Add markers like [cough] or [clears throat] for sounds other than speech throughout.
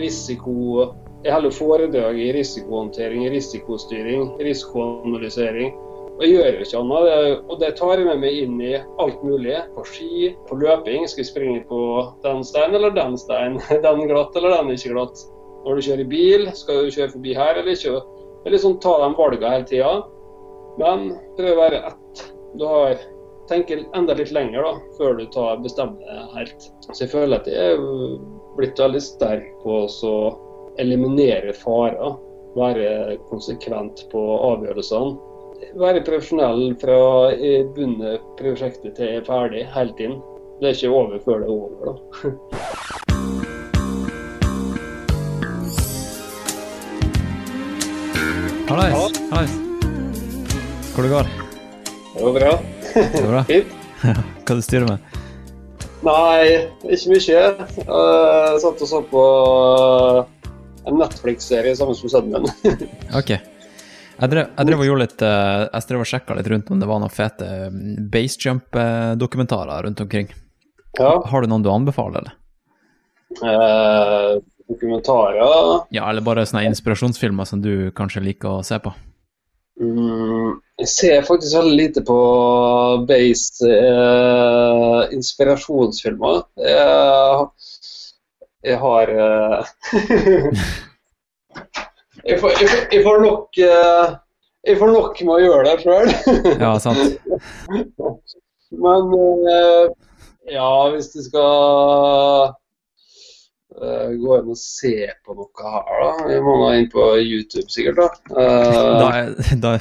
risiko Jeg holder foredrag i risikohåndtering, risikostyring, risikoanalysering. Og jeg gjør jo ikke annet. Og det tar jeg med meg inn i alt mulig. På ski, på løping. Skal vi springe på den steinen eller den steinen? [laughs] Den glatt eller den ikke glatt? Når du kjører bil, skal du kjøre forbi her eller ikke? Det er liksom ta de valgene hele tida. Men prøv å være ett. Du har tenker enda litt lenger da, før du tar bestemmer helt. Så jeg føler at jeg blitt veldig sterk på å eliminere farer. Være konsekvent på avgjørelsene. Være profesjonell fra jeg prosjektet til er ferdig, hele tiden. Det er ikke over før det er over, da. [laughs] Hallais. Hallais. Hvor det går? Det var bra. Det går bra? [laughs] Fint. [laughs] Hva du styrer med? Nei, ikke mye. Jeg satt og så på en Netflix-serie sammen med sønnen min. [laughs] Ok. Jeg drev, jeg drev og gjorde litt eh, Jeg drev og sjekka litt rundt om det var noen fete basejump-dokumentarer rundt omkring. Ja. Har du noen du anbefaler, eller? Eh, dokumentarer Ja, eller bare sånne inspirasjonsfilmer som du kanskje liker å se på? Jeg ser faktisk veldig lite på base eh, inspirasjonsfilmer. Jeg, jeg har eh, [laughs] jeg, får, jeg, får, jeg får nok eh, Jeg får nok med å gjøre det sjøl. Ja, sant? [laughs] Men eh, ja, hvis du skal eh, gå inn og se på noe her, da. Jeg må da inn på YouTube, sikkert. da. Eh, Da, er- da,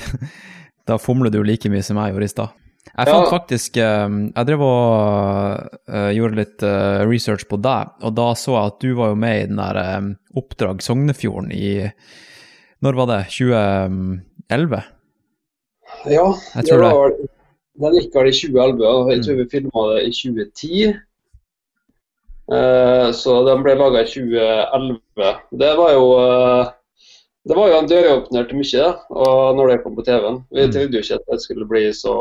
da fomler du like mye som jeg gjorde i stad. Jeg Ja. fant faktisk eh, Jeg drev og eh, gjorde litt eh, research på deg, og da så jeg at du var jo med i den der Oppdrag Sognefjorden i Når var det? 2011? ja, Jeg tror det det. var, den gikk vel i 2011, og jeg tror vi filma det i 2010. Eh, så den ble laga i 2011. Det var jo det var jo en døråpner til mye da, og når det kom på TV-en. Vi Mm. trodde jo ikke at det skulle bli så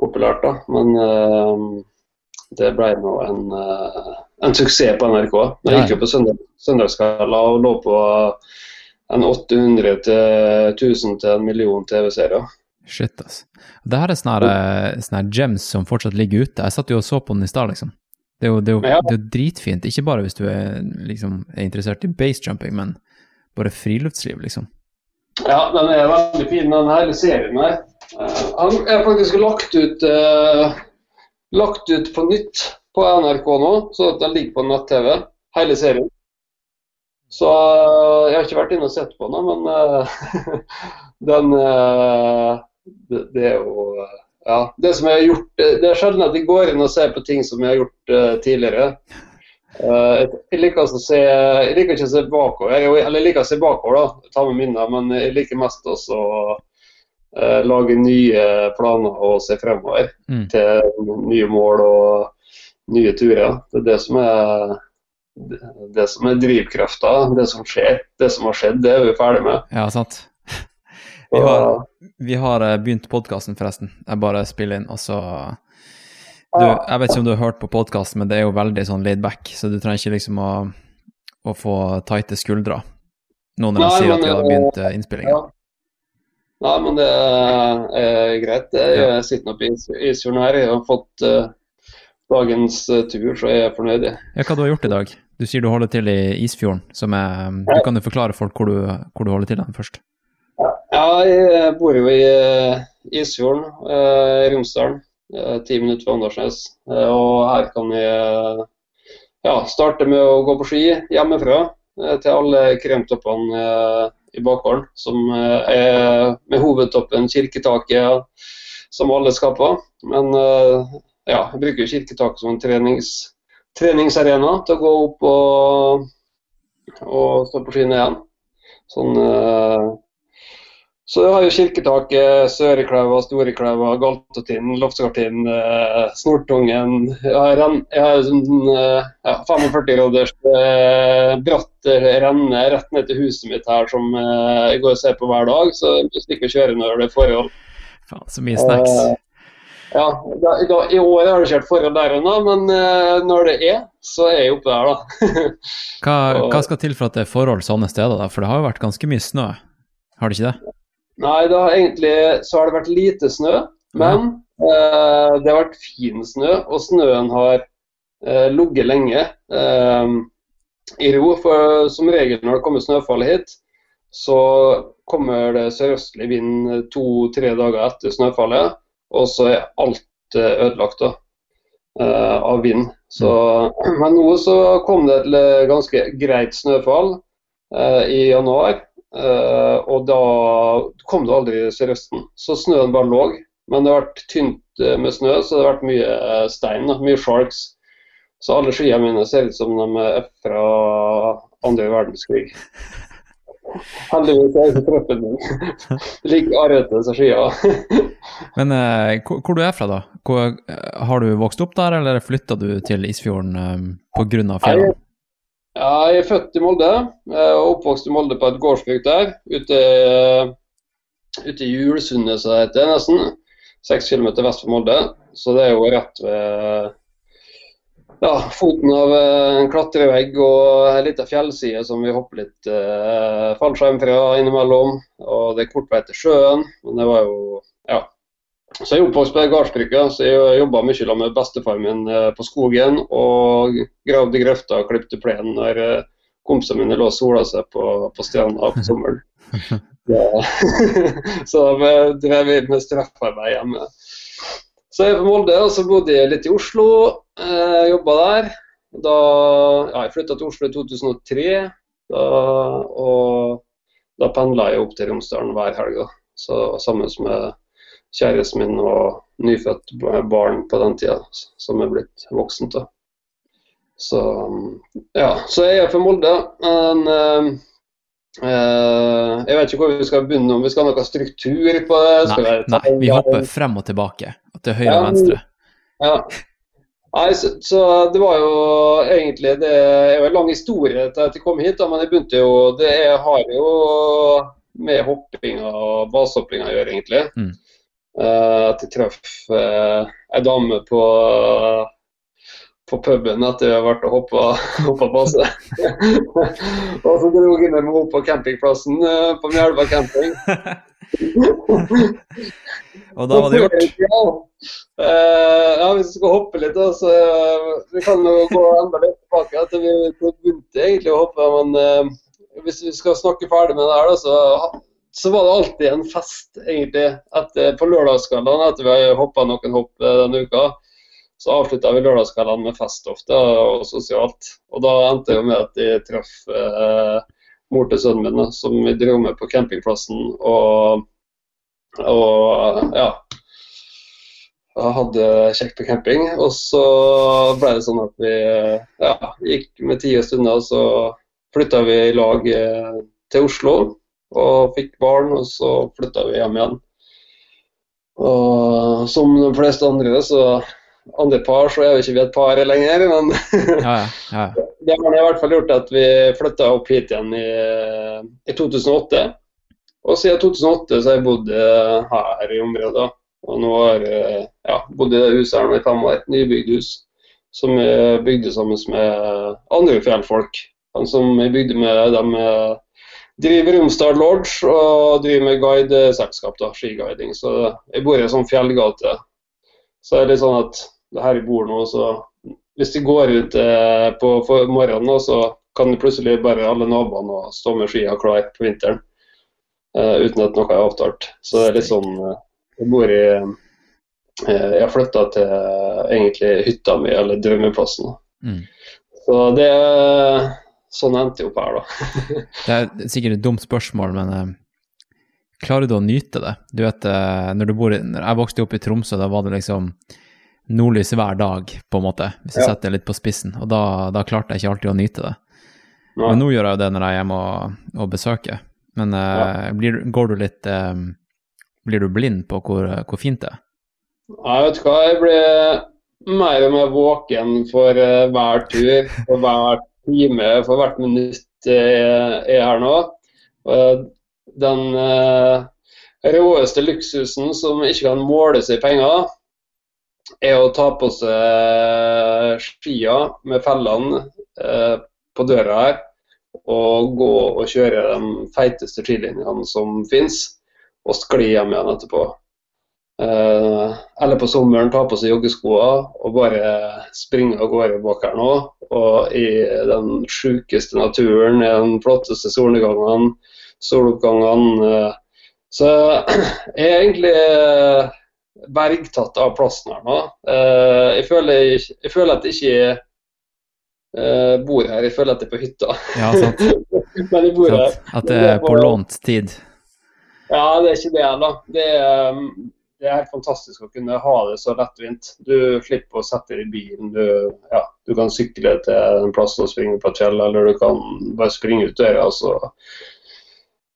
populært, da. Men uh, det ble nå en, uh, en suksess på NRK. Jeg gikk jo på søndag, søndagskvelder og lå på en 800 til 1000 til en million TV-serier. Shit, altså. Det her er sånne, eh, sånne gems som fortsatt ligger ute. Jeg satt jo og så på den i stad, liksom. Det er jo, det er jo, det er jo dritfint, ikke bare hvis du er, liksom, er interessert i basejumping, men bare friluftsliv, liksom. Ja, den er veldig fin, den hele serien her. Eh, Han er faktisk lagt ut, eh, lagt ut på nytt på NRK nå, så den ligger på nett-TV, hele serien. Så eh, jeg har ikke vært inne og sett på den, men eh, [laughs] den eh, det, det er jo Ja. Det som jeg har gjort Det er sjelden at jeg går inn og ser på ting som jeg har gjort eh, tidligere. Eh, jeg liker å se Jeg liker ikke å se bakover, jeg, eller jeg liker å se bakover, da, ta med minner, men jeg liker mest også å uh, lage nye planer og se fremover Mm. til nye mål og nye turer. Det er det som er det, det som er drivkrafta, det som skjer. Det som har skjedd, det er vi ferdig med. Ja, sant. Vi har, vi har eh, begynt podkasten, forresten. Jeg bare spiller inn, og så du, Jeg vet ikke om du har hørt på podkasten, men det er jo veldig sånn laid back, så du trenger ikke liksom å, å få tighte skuldre nå når jeg sier at vi har eh, begynt uh, innspillinga. Ja. Nei, men det er greit. Jeg sitter oppe i is- Isfjorden her. Jeg har fått uh, dagens eh, tur, så jeg er fornøyd. Ja, hva du har gjort i dag? Du sier du holder til i Isfjorden, som er Du kan jo forklare folk hvor du, hvor du holder til den først. Ja, jeg bor jo i eh, Isfjorden, eh, Romsdalen. Eh, Ti minutter fra Åndalsnes. Eh, Og her kan jeg eh, ja, starte med å gå på ski hjemmefra til alle kremtoppene i bakgården. Som er med hovedtoppen kirketaket, som alle skaper. Men ja, jeg bruker kirketaket som en trenings, treningsarena til å gå opp og, og stå på skiene igjen. Sånn så jeg har jo kirketaket, Søreklauva, Storeklauva, Galtotind, Loftsgartind, eh, Snortungen. Jeg har, en, jeg har sånn eh, ja, 45 graders eh, bratt renne rett ned til huset mitt her som eh, jeg går og ser på hver dag. Så jeg stikker og kjører når det er forhold. Faen, så mye snacks. Eh, Ja, da, da, I år har det kjørt forhold der ennå, men når det er, så er jeg oppe der, da. [laughs] hva, hva, skal til for at det er forhold sånne steder, da? For det har jo vært ganske mye snø, har det ikke det? Nei, det har egentlig så har det vært lite snø, men uh, det har vært fin snø, og snøen har eh, ligget lenge i ro. For som regel når det kommer snøfall hit, så kommer det sørøstlig vind to-tre dager etter snøfallet, og så er alt eh, ødelagt da, eh, av vind. Så, [clears throat] men nå så kom det et eh, ganske greit snøfall i januar. Og da kom det aldri sørøsten. Så snøen bare lå. Men det har vært tynt med snø, så det har vært mye stein, da, mye sharks. Så alle skiene mine ser ut som de er fra andre verdenskrig. [laughs] Heldigvis er ikke kroppen min [laughs] like arrete som skia. [laughs] Men eh, hvor, hvor du er fra, da? Hvor, eh, har du vokst opp der, eller flytta du til Isfjorden eh, pga. fjellene? Ja, jeg er født i Molde og oppvokst i Molde på et gårdsbruk der. Ute, ute i Julsundet, som det heter, nesten. Seks kilometer vest for Molde. Så det er jo rett ved ja, foten av eh, en klatrevegg og ei lita fjellside som vi hopper litt eh, fallskjerm fra innimellom. Og det er kort vei til sjøen. Men det var jo Ja. Så jeg er oppvokst på gardsbruket, så jeg jobba mye med bestefaren min eh, på skogen. Og gravde grøfter og klipte plenen når eh, kompisene mine lå og sola seg på, på stjerna på sommeren. [laughs] Ja. [laughs] så da drev vi med straffarbeid hjemme. Så jeg er fra Molde, og så bodde jeg litt i Oslo. Eh, Jobba der. Da, ja, jeg flytta til Oslo i 2003, da, og da pendla jeg opp til Romsdalen hver helg. Så Sammen med kjæresten min og nyfødt barn på den tida, som er blitt voksent. da. Så ja, så jeg er fra Molde. Men eh, Uh, jeg vet ikke hvor vi skal begynne, om vi skal ha noe struktur på det? Nei, nei, vi hopper frem og tilbake, til høyre og venstre. Ja. Nei, så, så, det var jo egentlig Det er jo en lang historie til at jeg kom hit, da, men jeg begynte jo Det har jo med hoppinga og basehoppinga å gjøre, egentlig. Mm. Uh, at jeg traff ei dame på på puben etter jeg har vært og hoppa, hoppa base. og så dro jeg med henne på campingplassen uh, på Mjelva camping. [laughs] og da var det gjort? Ja. [laughs] Ja, hvis vi skal hoppe litt, da, så vi kan jo gå enda litt tilbake. at Vi begynte egentlig å hoppe, men hvis vi skal snakke ferdig med det her, da, så, så var det alltid en fest egentlig etter, på lørdagskveldene etter vi har hoppa noen hopp denne uka. Så avslutta vi lørdagskveldene med fest ofte, og sosialt. Og da endte det med at de traff eh, mor til sønnen min, som vi dro med på campingplassen. Og, og ja hadde kjekt på camping. Og så ble det sånn at vi ja, gikk med tid og stunder, og så flytta vi i lag eh, til Oslo og fikk barn, og så flytta vi hjem igjen. Og som de fleste andre så andre par så er jo ikke vi et par lenger, men [laughs] ja, ja. det har i hvert fall gjort at vi flytta opp hit igjen i, i 2008. Og siden 2008 så har jeg bodd eh, her i området. Og nå har jeg ja, bodd i det huset her i fem år. Nybygd hus. Som jeg bygde sammen med andre fjellfolk. Han som jeg bygde med, dem driver Romsdal Lodge og driver med guideselskap, skiguiding. Så jeg bor i en sånn fjellgate. Så er det litt sånn at her jeg bor nå, så hvis de går ut eh, på morgenen, så kan plutselig bare alle naboene stå med skia klar på vinteren. Eh, uten at noe er avtalt. Så det er litt sånn eh, Jeg bor i eh, Jeg har flytta til egentlig hytta mi, eller drømmeplassen. Mm. Så det er Sånn endte jeg opp her, da. [laughs] det er sikkert et dumt spørsmål, men eh, klarer du å nyte det? Du vet, eh, når du bor i, når jeg vokste opp i Tromsø, da var det liksom nordlys hver dag, på en måte, hvis jeg ja. setter det litt på spissen. Og da, da, klarte jeg ikke alltid å nyte det. Nei. Men nå gjør jeg jo det når jeg er hjemme og, og besøker. Men uh, ja. blir, går du litt Blir du blind på hvor, hvor fint det er? Jeg vet hva, jeg blir mer og mer våken for hver tur, og hver time, for hvert minutt jeg er her nå. den råeste luksusen som ikke kan måles i penger, er å ta på seg skia med fellene eh, på døra her og gå og kjøre de feiteste skilinjene som finnes, og skli hjem igjen etterpå. Eh, eller på sommeren ta på seg joggeskoa og bare springe av gårde bak her nå. Og i den sjukeste naturen, i den flotteste solnedgangene, soloppgangene. Eh, så [clears throat] jeg er egentlig eh, bergtatt av plassen her nå. Eh, jeg føler, jeg føler at jeg ikke bor her. Jeg føler at jeg er på hytta. Ja, sant. [laughs] Men jeg bor sant. her. At det er på lånt tid. Ja, det er ikke det, da. Det er, um, det er helt fantastisk å kunne ha det så lettvint. Du slipper å sette deg i bilen. Du, ja, du kan sykle til en plass og springe på et fjell, eller du kan bare springe ut døra. Så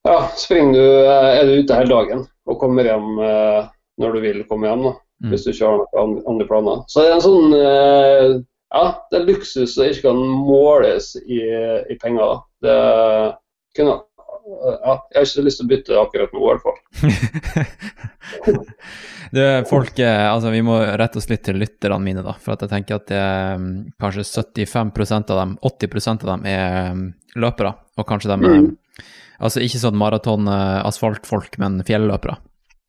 ja, springer du, eh, er du ute hele dagen og kommer hjem eh, når du vil komme hjem. da, Mm. Hvis du ikke har noen andre planer. Så det er en sånn eh, ja, det er luksus som ikke kan måles i, i penger. da. Det kunne, ja, jeg har ikke lyst til å bytte akkurat nå, i hvert fall. [laughs] du, folk, eh, altså Vi må rette oss litt til lytterne mine, da. For at jeg tenker at det, mm, kanskje 75% av dem, 80% av dem er mm, løpere. Og kanskje de er Mm. Altså ikke sånn maraton-asfaltfolk, men fjelløpere.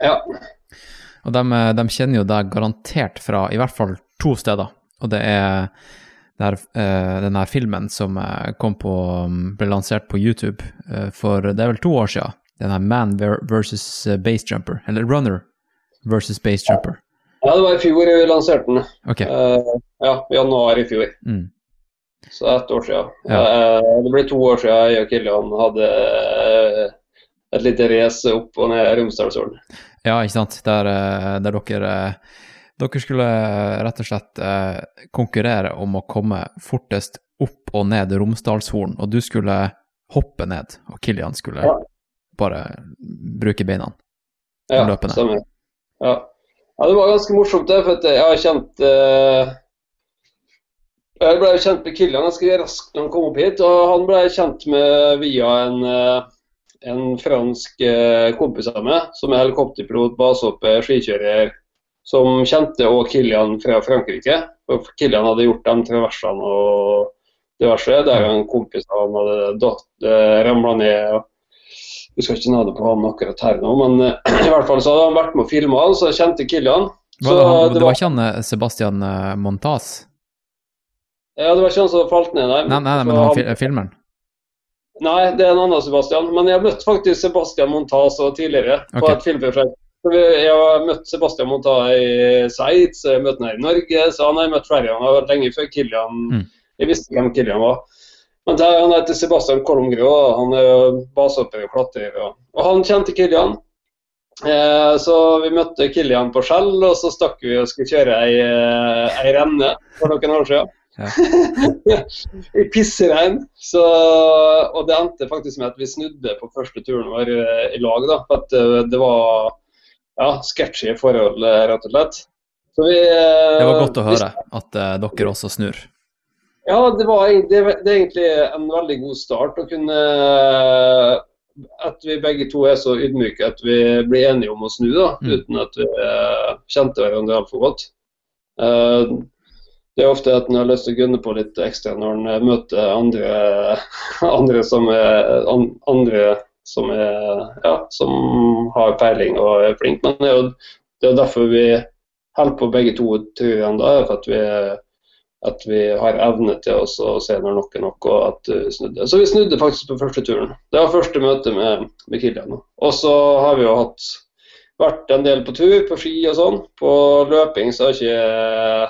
Ja. Og de, eh, de kjenner jo deg garantert fra i hvert fall to steder. Og det er der, eh, den her filmen som eh, kom på, mm, ble lansert på YouTube eh, for det er vel to år siden. Den her Man ver- versus Base Basejumper, eller Runner versus Basejumper. ja, det var i fjor vi lanserte den. Okay. Ja, januar i fjor. Mm. Så ett år siden. Ja. Det ble to år siden jeg og Kilian hadde et lite race opp og ned Romsdalsålen. Ja, ikke sant. Der, der dere Dere skulle eh, rett og slett eh, konkurrere om å komme fortest opp og ned Romsdalshorn, og du skulle hoppe ned, og Kilian skulle Ja. bare bruke beina. Ja, stemmer. Ja. ja, det var ganske morsomt, det. For jeg har kjent eh, Jeg ble kjent med Kilian ganske raskt når han kom opp hit. Og han ble kjent med via en, eh, en fransk eh, kompis av meg, som er helikopterpilot, basehopper, skikjører, som kjente òg Kilian fra Frankrike. Og Kilian hadde gjort de traversene og diverse, der en kompis av han hadde eh, ramla ned. og vi skal ikke nade på han akkurat her nå, men eh, [clears throat] i hvert fall så hadde han vært med og filma, så jeg kjente Kilian. Så, det, han, det var ikke han eh, Sebastian Montaz? Montas? Ja, det var ikke han som falt ned der. Nei, nei, nei Så men han, fi- filmeren? Nei, det er en annen Sebastian. Men jeg har møtt faktisk Sebastian Montas tidligere på okay. et filmprosjekt. Vi- Jeg har møtt Sebastian Montas i Sveits, jeg har møtt han i Norge, så han har jeg møtt flere ganger. Lenge før Kilian Mm. Jeg visste hvem Kilian var. Men det, er- han heter Sebastian Kolmgrå, og han er jo basehopper og klatrer. Og, og han kjente Kilian. Eh, så vi møtte Kilian på Skjell, og så stakk vi og skulle kjøre ei, eh, ei renne for noen år siden. [laughs] I pissregn. Så, og det endte faktisk med at vi snudde på første turen vår eh, i lag. da, for at eh, Det var ja, sketchy forhold, eh, rett og slett. Så vi, eh, Det var godt å vi- høre at eh, dere også snur. Ja, det, var, det, det er egentlig en veldig god start å kunne At vi begge to er så ydmyke at vi blir enige om å snu, da, Mm. uten at vi eh, kjente hverandre altfor godt. Eh, det er ofte at en har lyst til å gunne på litt ekstra når en eh, møter andre, [laughs] andre som er andre som er ja, som har peiling og er flink. Men det er jo det er derfor vi holder på begge to, tror jeg, da, for at vi at vi har evne til oss å se når noe er nok, og at vi snudde. Så vi snudde faktisk på første turen. Det var første møte med, med Kilian. Og så har vi jo hatt vært en del på tur, på ski og sånn. På løping så har, ikke,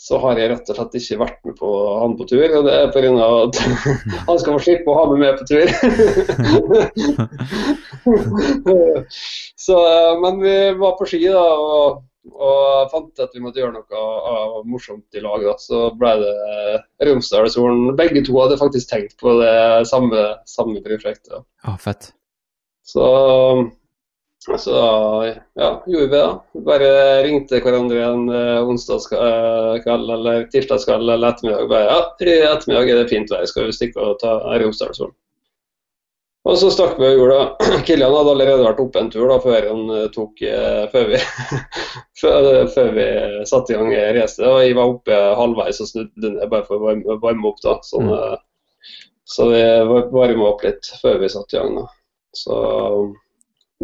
så har jeg rett og slett ikke vært med på han på tur. Og det er pga. at [laughs] han skal få slippe å ha meg med på tur. [laughs] så, men vi var på ski da. og og fant at vi måtte gjøre noe av morsomt i lag. Da. Så ble det Romsdalshorn. Begge to hadde faktisk tenkt på det samme, samme prosjektet. Ja, fett. Så, så ja, gjorde vi det. Bare ringte hverandre en eh, onsdagskveld eller tirsdagskveld eller ettermiddag. Bare, ja, i ettermiddag er det fint vær, skal vi stikke og ta Romsdalshorn. Og så stakk vi og gjorde det. [clears throat] Kilian hadde allerede vært oppe en tur da, før, han tok, før, vi, [laughs] før, før vi satte i gang racet. Og jeg var oppe halvveis og snudde ned bare for å varme, varme opp. da. Sånn, mm. Så vi varma opp litt før vi satte i gang. da. Så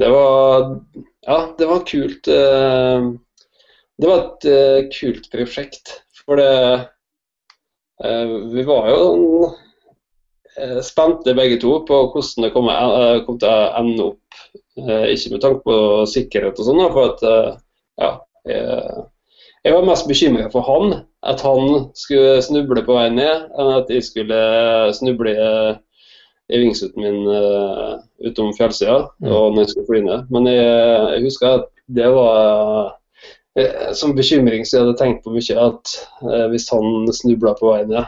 det var Ja, det var kult. Det var et kult prosjekt. For det Vi var jo Eh, spente begge to på hvordan det kom, eh, kom til å ende opp. Eh, ikke med tanke på sikkerhet og sånn, for at ja, jeg var mest bekymra for han. At han skulle snuble på vei ned, enn at jeg skulle snuble i vingsuten min uh, utom fjellsida mm. og når jeg skulle fly ned. Men jeg, jeg husker at det var uh, som bekymring så jeg hadde tenkt på mye at uh, hvis han snubla på veien ned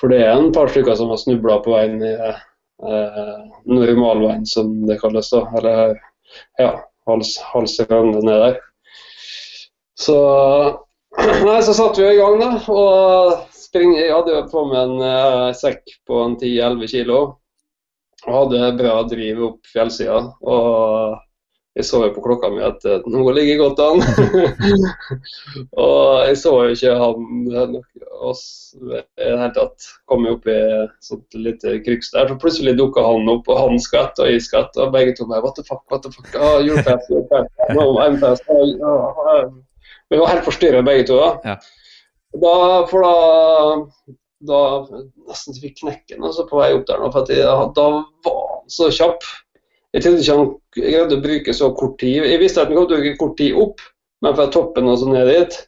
for det er en par stykker som har snubla på veien ned eh, normalveien, som det kalles. da, Eller ja, hals, halsrande ned der. Så [clears throat] Nei, så satte vi i gang, da. Og spring, jeg hadde jo på meg en uh, sekk på en 10-11 kilo. Og hadde bra driv opp fjellsida. Og jeg så jo på klokka mi at uh, noe ligger godt an. [laughs] og jeg så jo ikke han oss i det hele tatt. Kom jo opp i et lite kryks der, så plutselig dukka han opp, og han skvatt og jeg skvatt. Og begge to bare What the fuck, what the fuck? Ah, you're fast, you're fast. No, I'm fast. Ah, Vi var helt forstyrra begge to. da. Ja. Da for da da nesten fikk knekken altså på vei opp der nå, for jeg, da var han så kjapp. Jeg trodde ikke han greide å bruke så kort tid. Jeg visste at han kom til å bruke kort tid opp, men fra toppen og så ned dit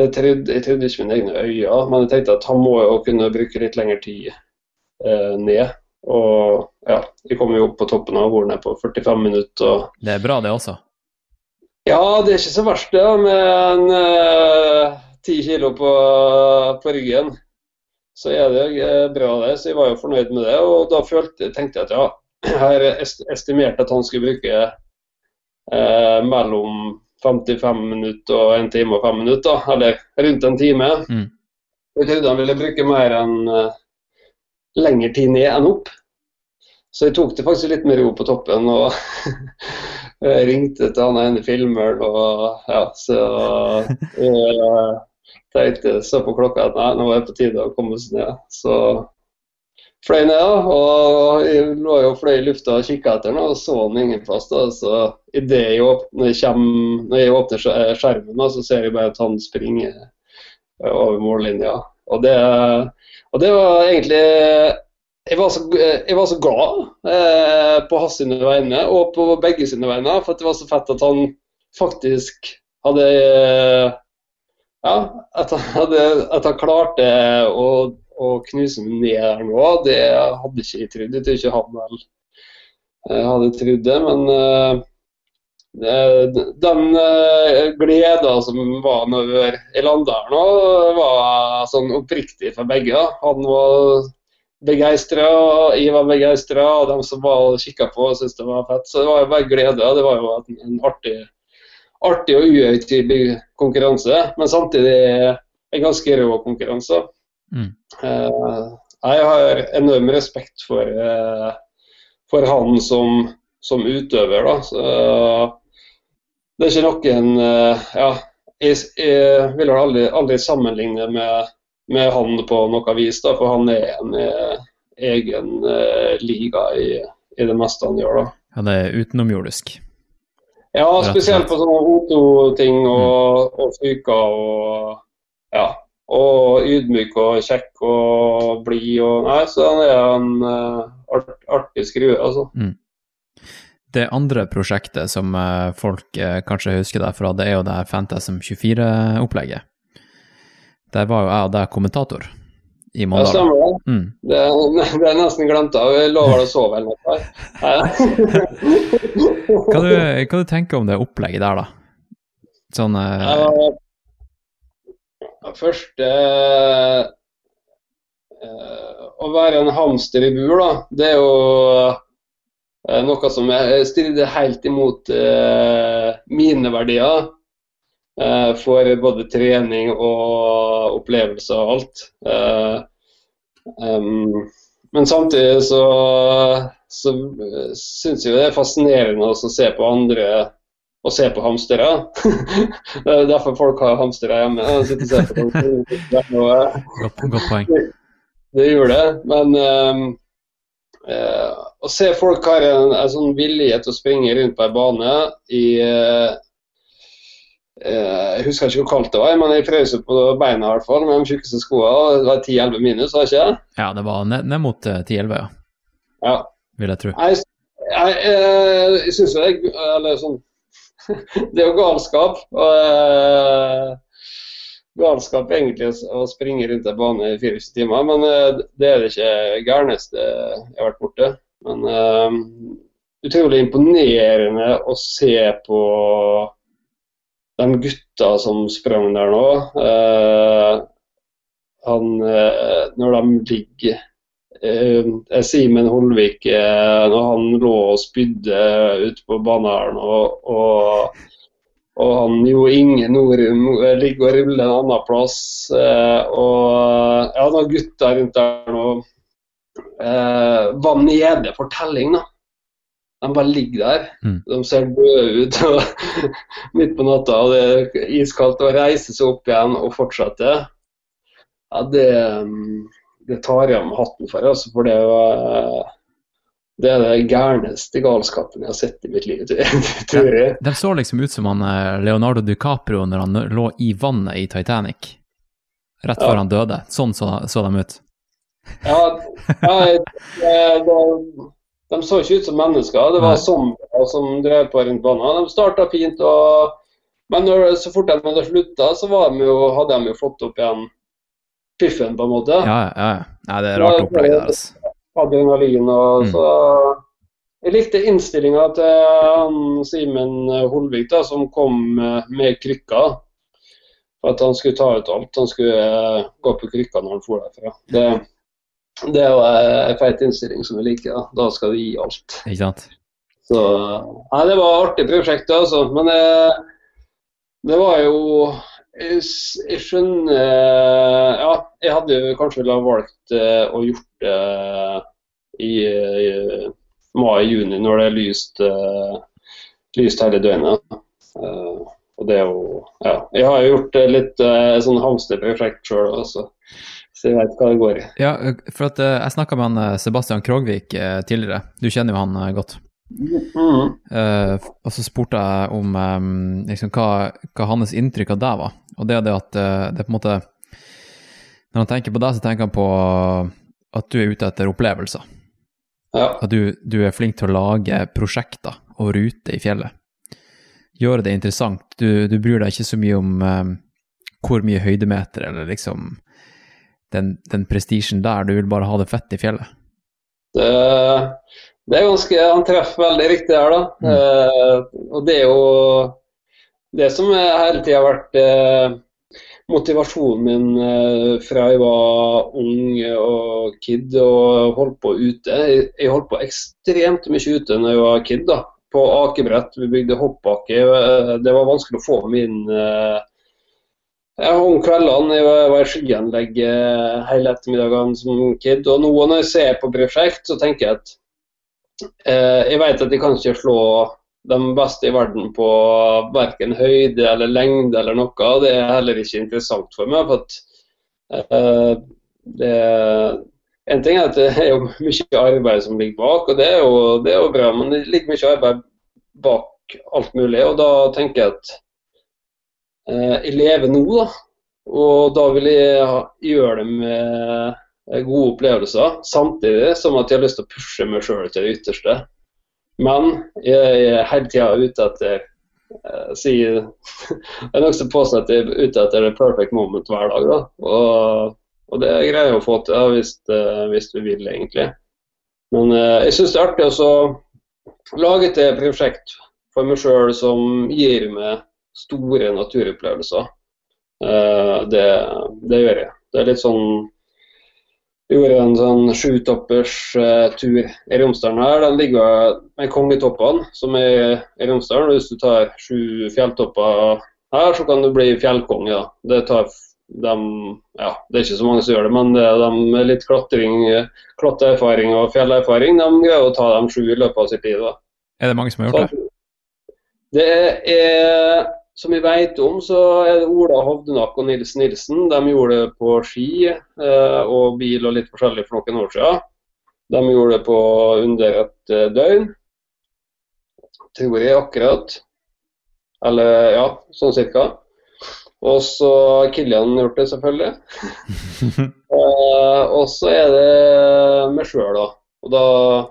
det trodde, Jeg trodde ikke mine egne øyne, men jeg tenkte at han må jo kunne bruke litt lengre tid eh, ned. Og ja, jeg kom jo opp på toppen av hvor er på 45 minutter. Og... Det er bra, det også? Ja, det er ikke så verst det, Men eh, ti eh, kilo på, på, ryggen. Så er det jo bra, det. Så jeg var jo fornøyd med det. Og da følte, tenkte jeg at ja, [clears throat] jeg har estimert at han skulle bruke eh, mellom 55 minutter og en time og fem minutter, eller rundt en time. Mm. Jeg trodde han ville bruke mer enn uh, lengre tid ned enn opp. Så jeg tok det faktisk litt med ro på toppen og [laughs] ringte til han ene filmeren og ja, så jeg tenkte så på klokka at nei, nå er det på tide å komme seg ned. Så fløy ned, og jeg lå jo fløy i lufta og kikka etter den, og så den ingen plass. da, så Idet jeg, åpner, når jeg åpner skjermen, da, så ser jeg bare at han springer over mållinja. Og det, og det var egentlig jeg var, så, jeg var så, glad eh, på hans sine vegne og på begge sine vegne, for det var så fett at han faktisk hadde Ja, at han, at han klarte å å knuse meg ned der nå, det hadde ikke jeg trodd. Jeg tror ikke han vel eh, hadde trodd det. Men uh, den uh, gleda som var når jeg landa her nå, var sånn oppriktig for begge. Han var begeistra, jeg var begeistra, og de som var og kikka på, syntes det var fett. Så det var jo bare glede. Det var jo en, en artig, artig og uhøytidelig konkurranse, men samtidig en ganske rå konkurranse. Mm. Eh, jeg har enorm respekt for, eh, for han som, som, utøver. Da. Så, det er ikke noen eh, ja, jeg, jeg vil aldri, aldri sammenligne med, med, han på noe vis, da, for han er en egen liga i, i, det meste han gjør. da. Han er utenomjordisk? Ja, spesielt på sånne O2-ting og, mm. og fyker og ja, og ydmyk og kjekk og blid. Og, nei, så han er en uh, art, artig skrue, altså. Mm. Det andre prosjektet som uh, folk uh, kanskje husker deg fra, det er jo det Fantasm 24-opplegget. Der var jo jeg og deg kommentator i Mandal. Ja. Mm. Det, [laughs] det er nesten glemt av. Jeg lover å sove eller noe. hva, du, hva du tenker om det opplegget der, da? Sånn uh, Først uh, Å være en hamster i bur, da, det er jo eh, noe som strider helt imot eh, mine verdier. Eh, for både trening og opplevelser og alt. Um, men samtidig så, så syns jeg det er fascinerende å se på andre og se på hamstere. [laughs] det er derfor folk har hamstere hjemme. Godt, godt poeng. Det, gjør det, men um, uh, å se folk har en, en, sånn vilje til å springe rundt på en bane i uh, jeg husker ikke hvor kaldt det var, men jeg frøs på beina i hvert fall med de tjukkeste skoene. Det var 10-11 minus, var det ikke? Ja, det var ned, ned mot 10-11, ja. ja. Vil jeg tro. Jeg, jeg, jeg, jeg syns jo det er eller sånn [laughs] det er jo galskap. Og, galskap egentlig å springe rundt en bane i 24 timer, men det er det ikke gærneste jeg har vært borte. Men uh, utrolig imponerende å se på de gutta som sprang der nå. han, når de ligger Eh, Simen Holvik eh, når han lå og spydde ute på banen og, og, og, han Jo Inge Norum ligger og ruller en annen plass. Eh, og ja, noen gutter rundt der nå eh, var nede for telling, da. De bare ligger der. Mm. De ser døde ut [laughs] midt på natta. og Det er iskaldt å reise seg opp igjen og fortsette. Ja, det um, det tar jeg med hatten for. Altså, for det, var, det er det gærneste galskapen jeg har sett i mitt liv, [laughs] tror jeg. De, så liksom ut som han eh, Leonardo DiCaprio når han lå i vannet i Titanic, rett før ja. han døde. Sånn så, så de ut. Ja, ja det, de så ikke ut som mennesker. Det var zombier som drev på rundt banen. De starta fint, og, men når, så fort de hadde slutta, så de jo, hadde de jo fått opp igjen piffen, på en måte. Ja, ja. ja det er rart opplegg der, altså. Adrenalin og mm. så Jeg likte innstillinga til Simen Holvik, da, som kom med krykka. For at han skulle ta ut alt. Han skulle eh, gå på krykka når han for derfra. Det, det er jo en feit innstilling som vi liker. Da, da skal vi gi alt. Ikke sant? Så Nei, det var et artig prosjekt, altså. Men det, eh, det var jo jeg skjønner Ja, jeg hadde kanskje valgt eh, å gjort det i, i mai-juni, når det er lyst, eh, lyst hele døgnet. Eh, og det er jo Ja. Jeg har gjort litt sånn hamsterprosjekt sjøl også, så jeg veit hva det går i. Ja, for at jeg snakka med han Sebastian Krogvik tidligere. Du kjenner jo han godt. Mm. Uh, og så spurte jeg om um, liksom, hva, hva, hans inntrykk av deg var. Og det er det at uh, det er på en måte Når han tenker på deg, så tenker han på at du er ute etter opplevelser. Ja. At du, du, er flink til å lage prosjekter og ruter i fjellet. Gjøre det interessant. Du, du bryr deg ikke så mye om um, hvor mye høydemeter eller liksom den, den prestisjen der. Du vil bare ha det fett i fjellet. Det det er ganske, Han treffer veldig riktig her, da. Mm. Eh, og det er jo det som hele tida har vært eh, motivasjonen min eh, fra jeg var ung og kid og holdt på ute. Jeg, jeg holdt på ekstremt mye ute når jeg var kid. da. På akebrett, vi bygde hoppbakke. Eh, det var vanskelig å få min eh, ja, om kveldene jeg var, i skianlegg eh, hele ettermiddagene som kid. Og nå når jeg ser på prosjekt, så tenker jeg at Eh, jeg vet at jeg kan ikke slå de beste i verden på verken høyde eller lengde eller noe. Det er heller ikke interessant for meg. for at eh, det, En ting er at det er jo mye arbeid som ligger bak, og det er jo, det er jo bra. Men det ligger mye arbeid bak alt mulig. Og da tenker jeg at jeg lever nå, da. Og da vil jeg gjøre det med Eh, gode opplevelser, samtidig som at jeg har lyst til å pushe meg sjøl til det ytterste. Men jeg er hele tida ute etter eh, Det [laughs] Jeg er nokså påstått at jeg er ute etter the perfect moment hver dag. Da. Og, og det greier jeg å få til hvis, eh, hvis vi vil, egentlig. Men eh, jeg syns det er artig å lage et prosjekt for meg sjøl som gir meg store naturopplevelser. Eh, det, det gjør jeg. Det er litt sånn Jeg gjorde en sånn sjutopperstur tur i Romsdalen her. Den ligger med Kongetoppene, som er i Romsdalen. Hvis du tar sju fjelltopper her, så kan du bli fjellkonge. Ja. Det tar de, ja, Det er ikke så mange som gjør det, men det er de med litt klatring, klatreerfaring og fjellerfaring, de greier å ta de sju i løpet av sitt liv. Da. Er det mange som har gjort det? Det er, som vi vet om, så er det Ola Hovdenak og Nils Nilsen. De gjorde det på ski eh, og bil og litt forskjellig for noen år siden. De gjorde det på under et eh, døgn. Tror jeg akkurat. Eller ja, sånn cirka. Og så har Kilian gjort det, selvfølgelig. uh, [laughs] og så er det meg sjøl, da. Og da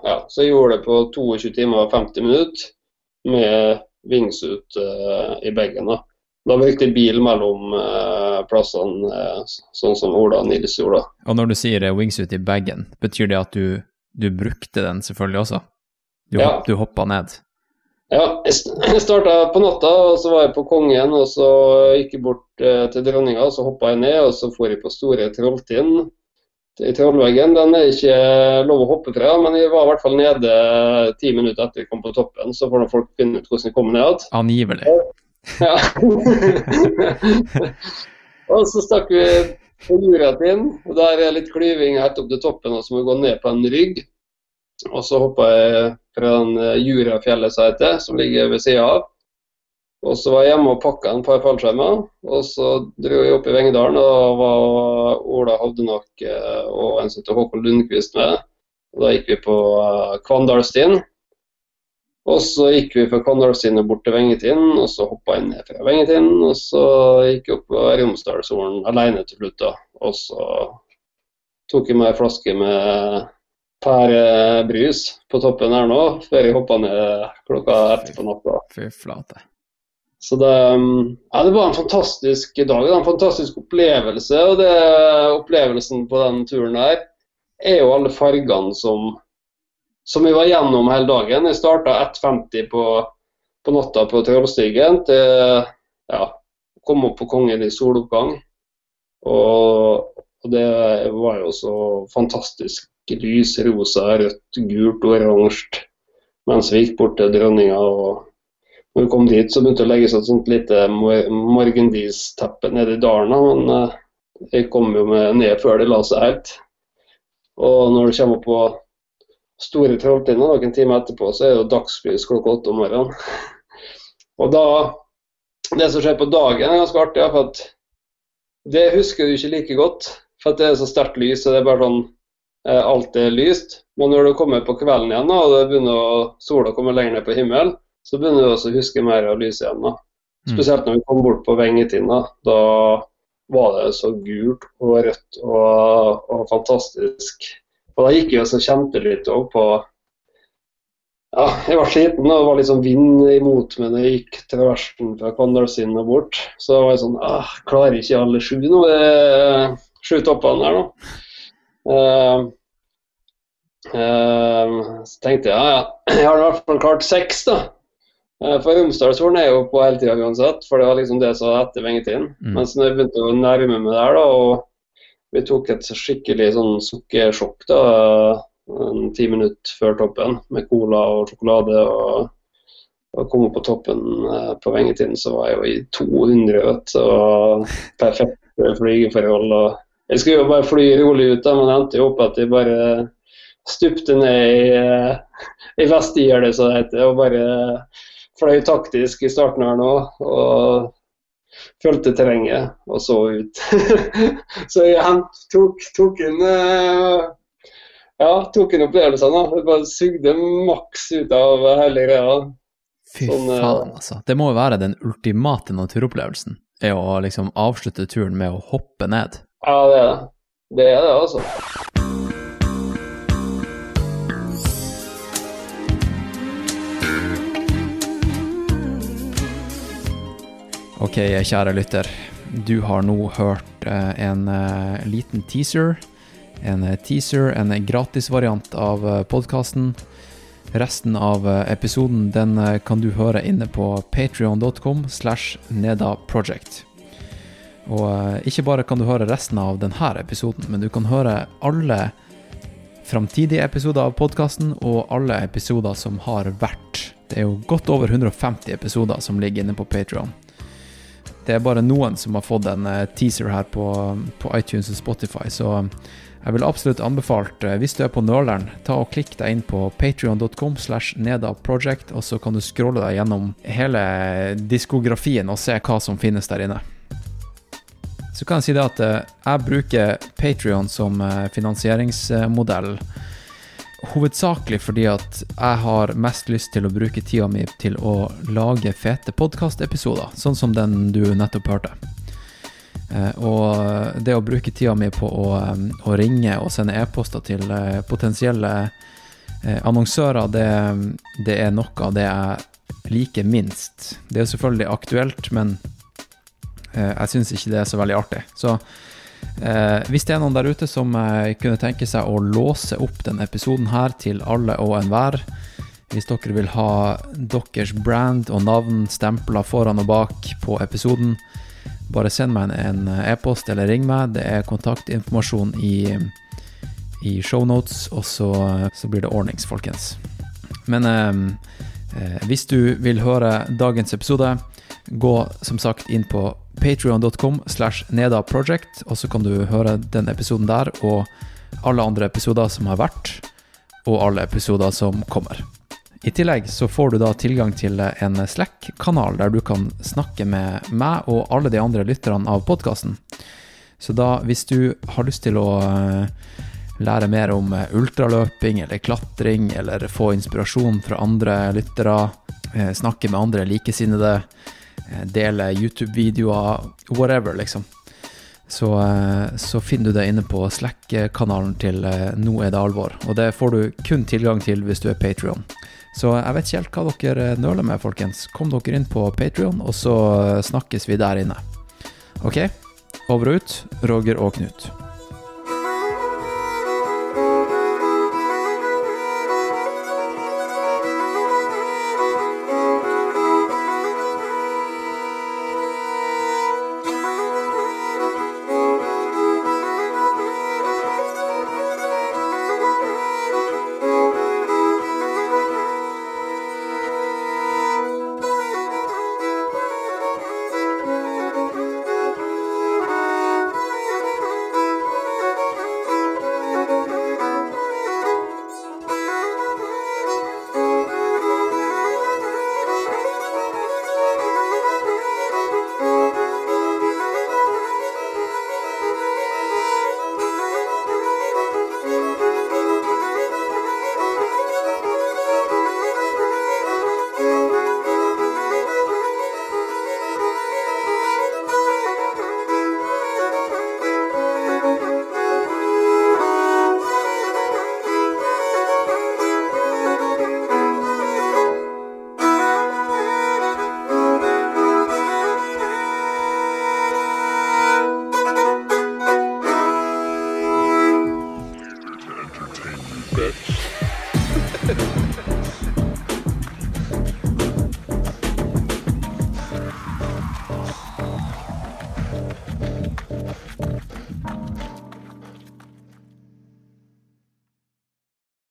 ja, så jeg gjorde det på 22 timer og 50 minutter med wingsuit uh, i bagen. Da Da brukte jeg bil mellom uh, plassene, sånn som Ola og Nils gjorde. Og når du sier wingsuit i bagen, betyr det at du, du brukte den selvfølgelig også? Du, ja. du hoppa ned? Ja, jeg [laughs] starta på natta, og så var jeg på Kongen, og så gikk jeg bort eh, til dronninga, og så hoppa jeg ned, og så for jeg på Store Trolltind i Trollveggen. Den er ikke lov å hoppe fra, men jeg var i hvert fall nede ti minutter etter jeg kom på toppen, så får folk finne ut hvordan jeg kom ned igjen. Angivelig. Ja. [laughs] og så stakk vi på Juratin, og der er litt klyving helt opp til toppen, og så må vi gå ned på en rygg. Og så hoppa jeg fra den eh, Jurafjellet som som ligger ved sida av. Og så var jeg hjemme og pakka en par fallskjermer. Og så dro jeg opp i Vengedalen, og da var Ola Hovdenak eh, og en som heter Håkon Lundqvist med. Og da gikk vi på eh, Kvandalstien. Og så gikk vi fra Kvandalstien og bort til Vengetind, og så hoppa jeg ned fra Vengetind. Og så gikk jeg opp på Romsdalsoren alene til slutt, da. Og så tok jeg meg ei flaske med pærebrus på toppen her nå, før jeg hoppa ned klokka ett på natta. Fy flate. Så det, um, ja, det var en fantastisk dag, en fantastisk opplevelse. Og det, opplevelsen på den turen her er jo alle fargene som, som vi var gjennom hele dagen. Jeg starta 1.50 på, på natta på Trollstigen til ja, kom opp på Kongen i soloppgang. Og, og det var jo så fantastisk lys rosa, rødt, gult oransje mens vi gikk bort til dronninga. og når vi kom dit, så begynte det å legge seg et sånt lite morgendisteppe nede i dalen. Men uh, jeg kom jo med ned før det la seg helt. Og når du kommer på Store Trolltinna noen timer etterpå, så er det jo dagslys klokka åtte om morgenen. [laughs] og da Det som skjer på dagen, er ganske artig. for at Det husker du ikke like godt, for det er så sterkt lys. og det er bare sånn Eh, alt er lyst. Men når du kommer på kvelden igjen og det begynner å, sola kommer lenger ned på himmelen, så begynner du også å huske mer av lyset igjen. da. Mm. Spesielt når vi kom bort på Vengetinn. Da, var det så gult og rødt og, og fantastisk. Og da gikk jeg også kjente litt òg på ja, Jeg var sliten, og det var litt sånn vind imot meg når jeg gikk traversen fra Kvandalsinn og bort. Så var jeg sånn ah, Klarer ikke alle sju nå? Det sju toppene her nå. Uh, uh, så tenkte jeg ja, ja, jeg har i hvert fall klart seks, da. Uh, for Romsdalshorn er jo på hele tida uansett, for det var liksom det som var etter vengetiden. Mm. Mens når jeg begynte å nærme meg der, da, og vi tok et skikkelig sånn sukkersjokk da, en ti minutter før toppen, med cola og sjokolade. og og kom opp på toppen på vengetiden, så var jeg jo i 200 vet, og perfekte flygeforhold. og jeg skulle jo bare fly rolig ut, da, men det endte jo opp at jeg bare stupte ned i, eh, i vestgjerdet, som det heter, og bare fløy taktisk i starten her nå. og fulgte terrenget og så ut. [laughs] så jeg tok, tok inn eh, ja, tok inn opplevelsene. Jeg bare sugde maks ut av hele greia. Fy sånn, eh, faen, altså. Det må jo være den ultimate naturopplevelsen. Er å liksom avslutte turen med å hoppe ned. Ja, det er det. Det er det, altså. Ok, kjære lytter. Du har nå hørt eh, en eh, liten teaser. En eh, teaser, en gratisvariant av podkasten. Resten av episoden den kan du høre inne på patrion.com slash nedaproject. Og ikke bare kan du høre resten av denne episoden, men du kan høre alle framtidige episoder av podkasten og alle episoder som har vært. Det er jo godt over 150 episoder som ligger inne på Patrion. Det er bare noen som har fått en eh, teaser her på, på iTunes og Spotify, så jeg vil absolutt anbefalt, eh, hvis du er på nøleren, ta og klikk deg inn på patrion.com slash nedaproject, og så kan du scrolle deg gjennom hele diskografien og se hva som finnes der inne. Så kan jeg si det at eh, jeg bruker Patrion som finansieringsmodell hovedsakelig fordi at jeg har mest lyst til å bruke tida mi til å lage fete podkastepisoder, sånn som den du nettopp hørte. Eh, og det å bruke tida mi på å, eh, å ringe og sende e-poster til eh, potensielle annonsører, det, det, er noe av det jeg liker minst. Det er selvfølgelig aktuelt, men jeg syns ikke det er så veldig artig. Så eh, hvis det er noen der ute som eh, kunne tenke seg å låse opp denne episoden her til alle og enhver, hvis dere vil ha deres brand og navn stempla foran og bak på episoden, bare send meg en e-post eller ring meg. Det er kontaktinformasjon i, i shownotes, og så, så, blir det ordnings, folkens. Men eh, eh, hvis du vil høre dagens episode, gå som sagt inn på patrion.com slash nedaproject, og så kan du høre den episoden der og alle andre episoder som har vært, og alle episoder som kommer. I tillegg så får du da tilgang til en Slack-kanal der du kan snakke med meg og alle de andre lytterne av podkasten. Så da, hvis du har lyst til å eh, lære mer om eh, ultraløping eller klatring, eller få inspirasjon fra andre lyttere, eh, snakke med andre likesinnede, dele YouTube-videoer, whatever, liksom, så, så, finner du det inne på Slack-kanalen til Nå er det alvor. Og det får du kun tilgang til hvis du er Patrion. Så jeg vet ikke helt hva dere nøler med, folkens. Kom dere inn på Patrion, og så snakkes vi der inne. Ok, over og ut, Roger og Knut.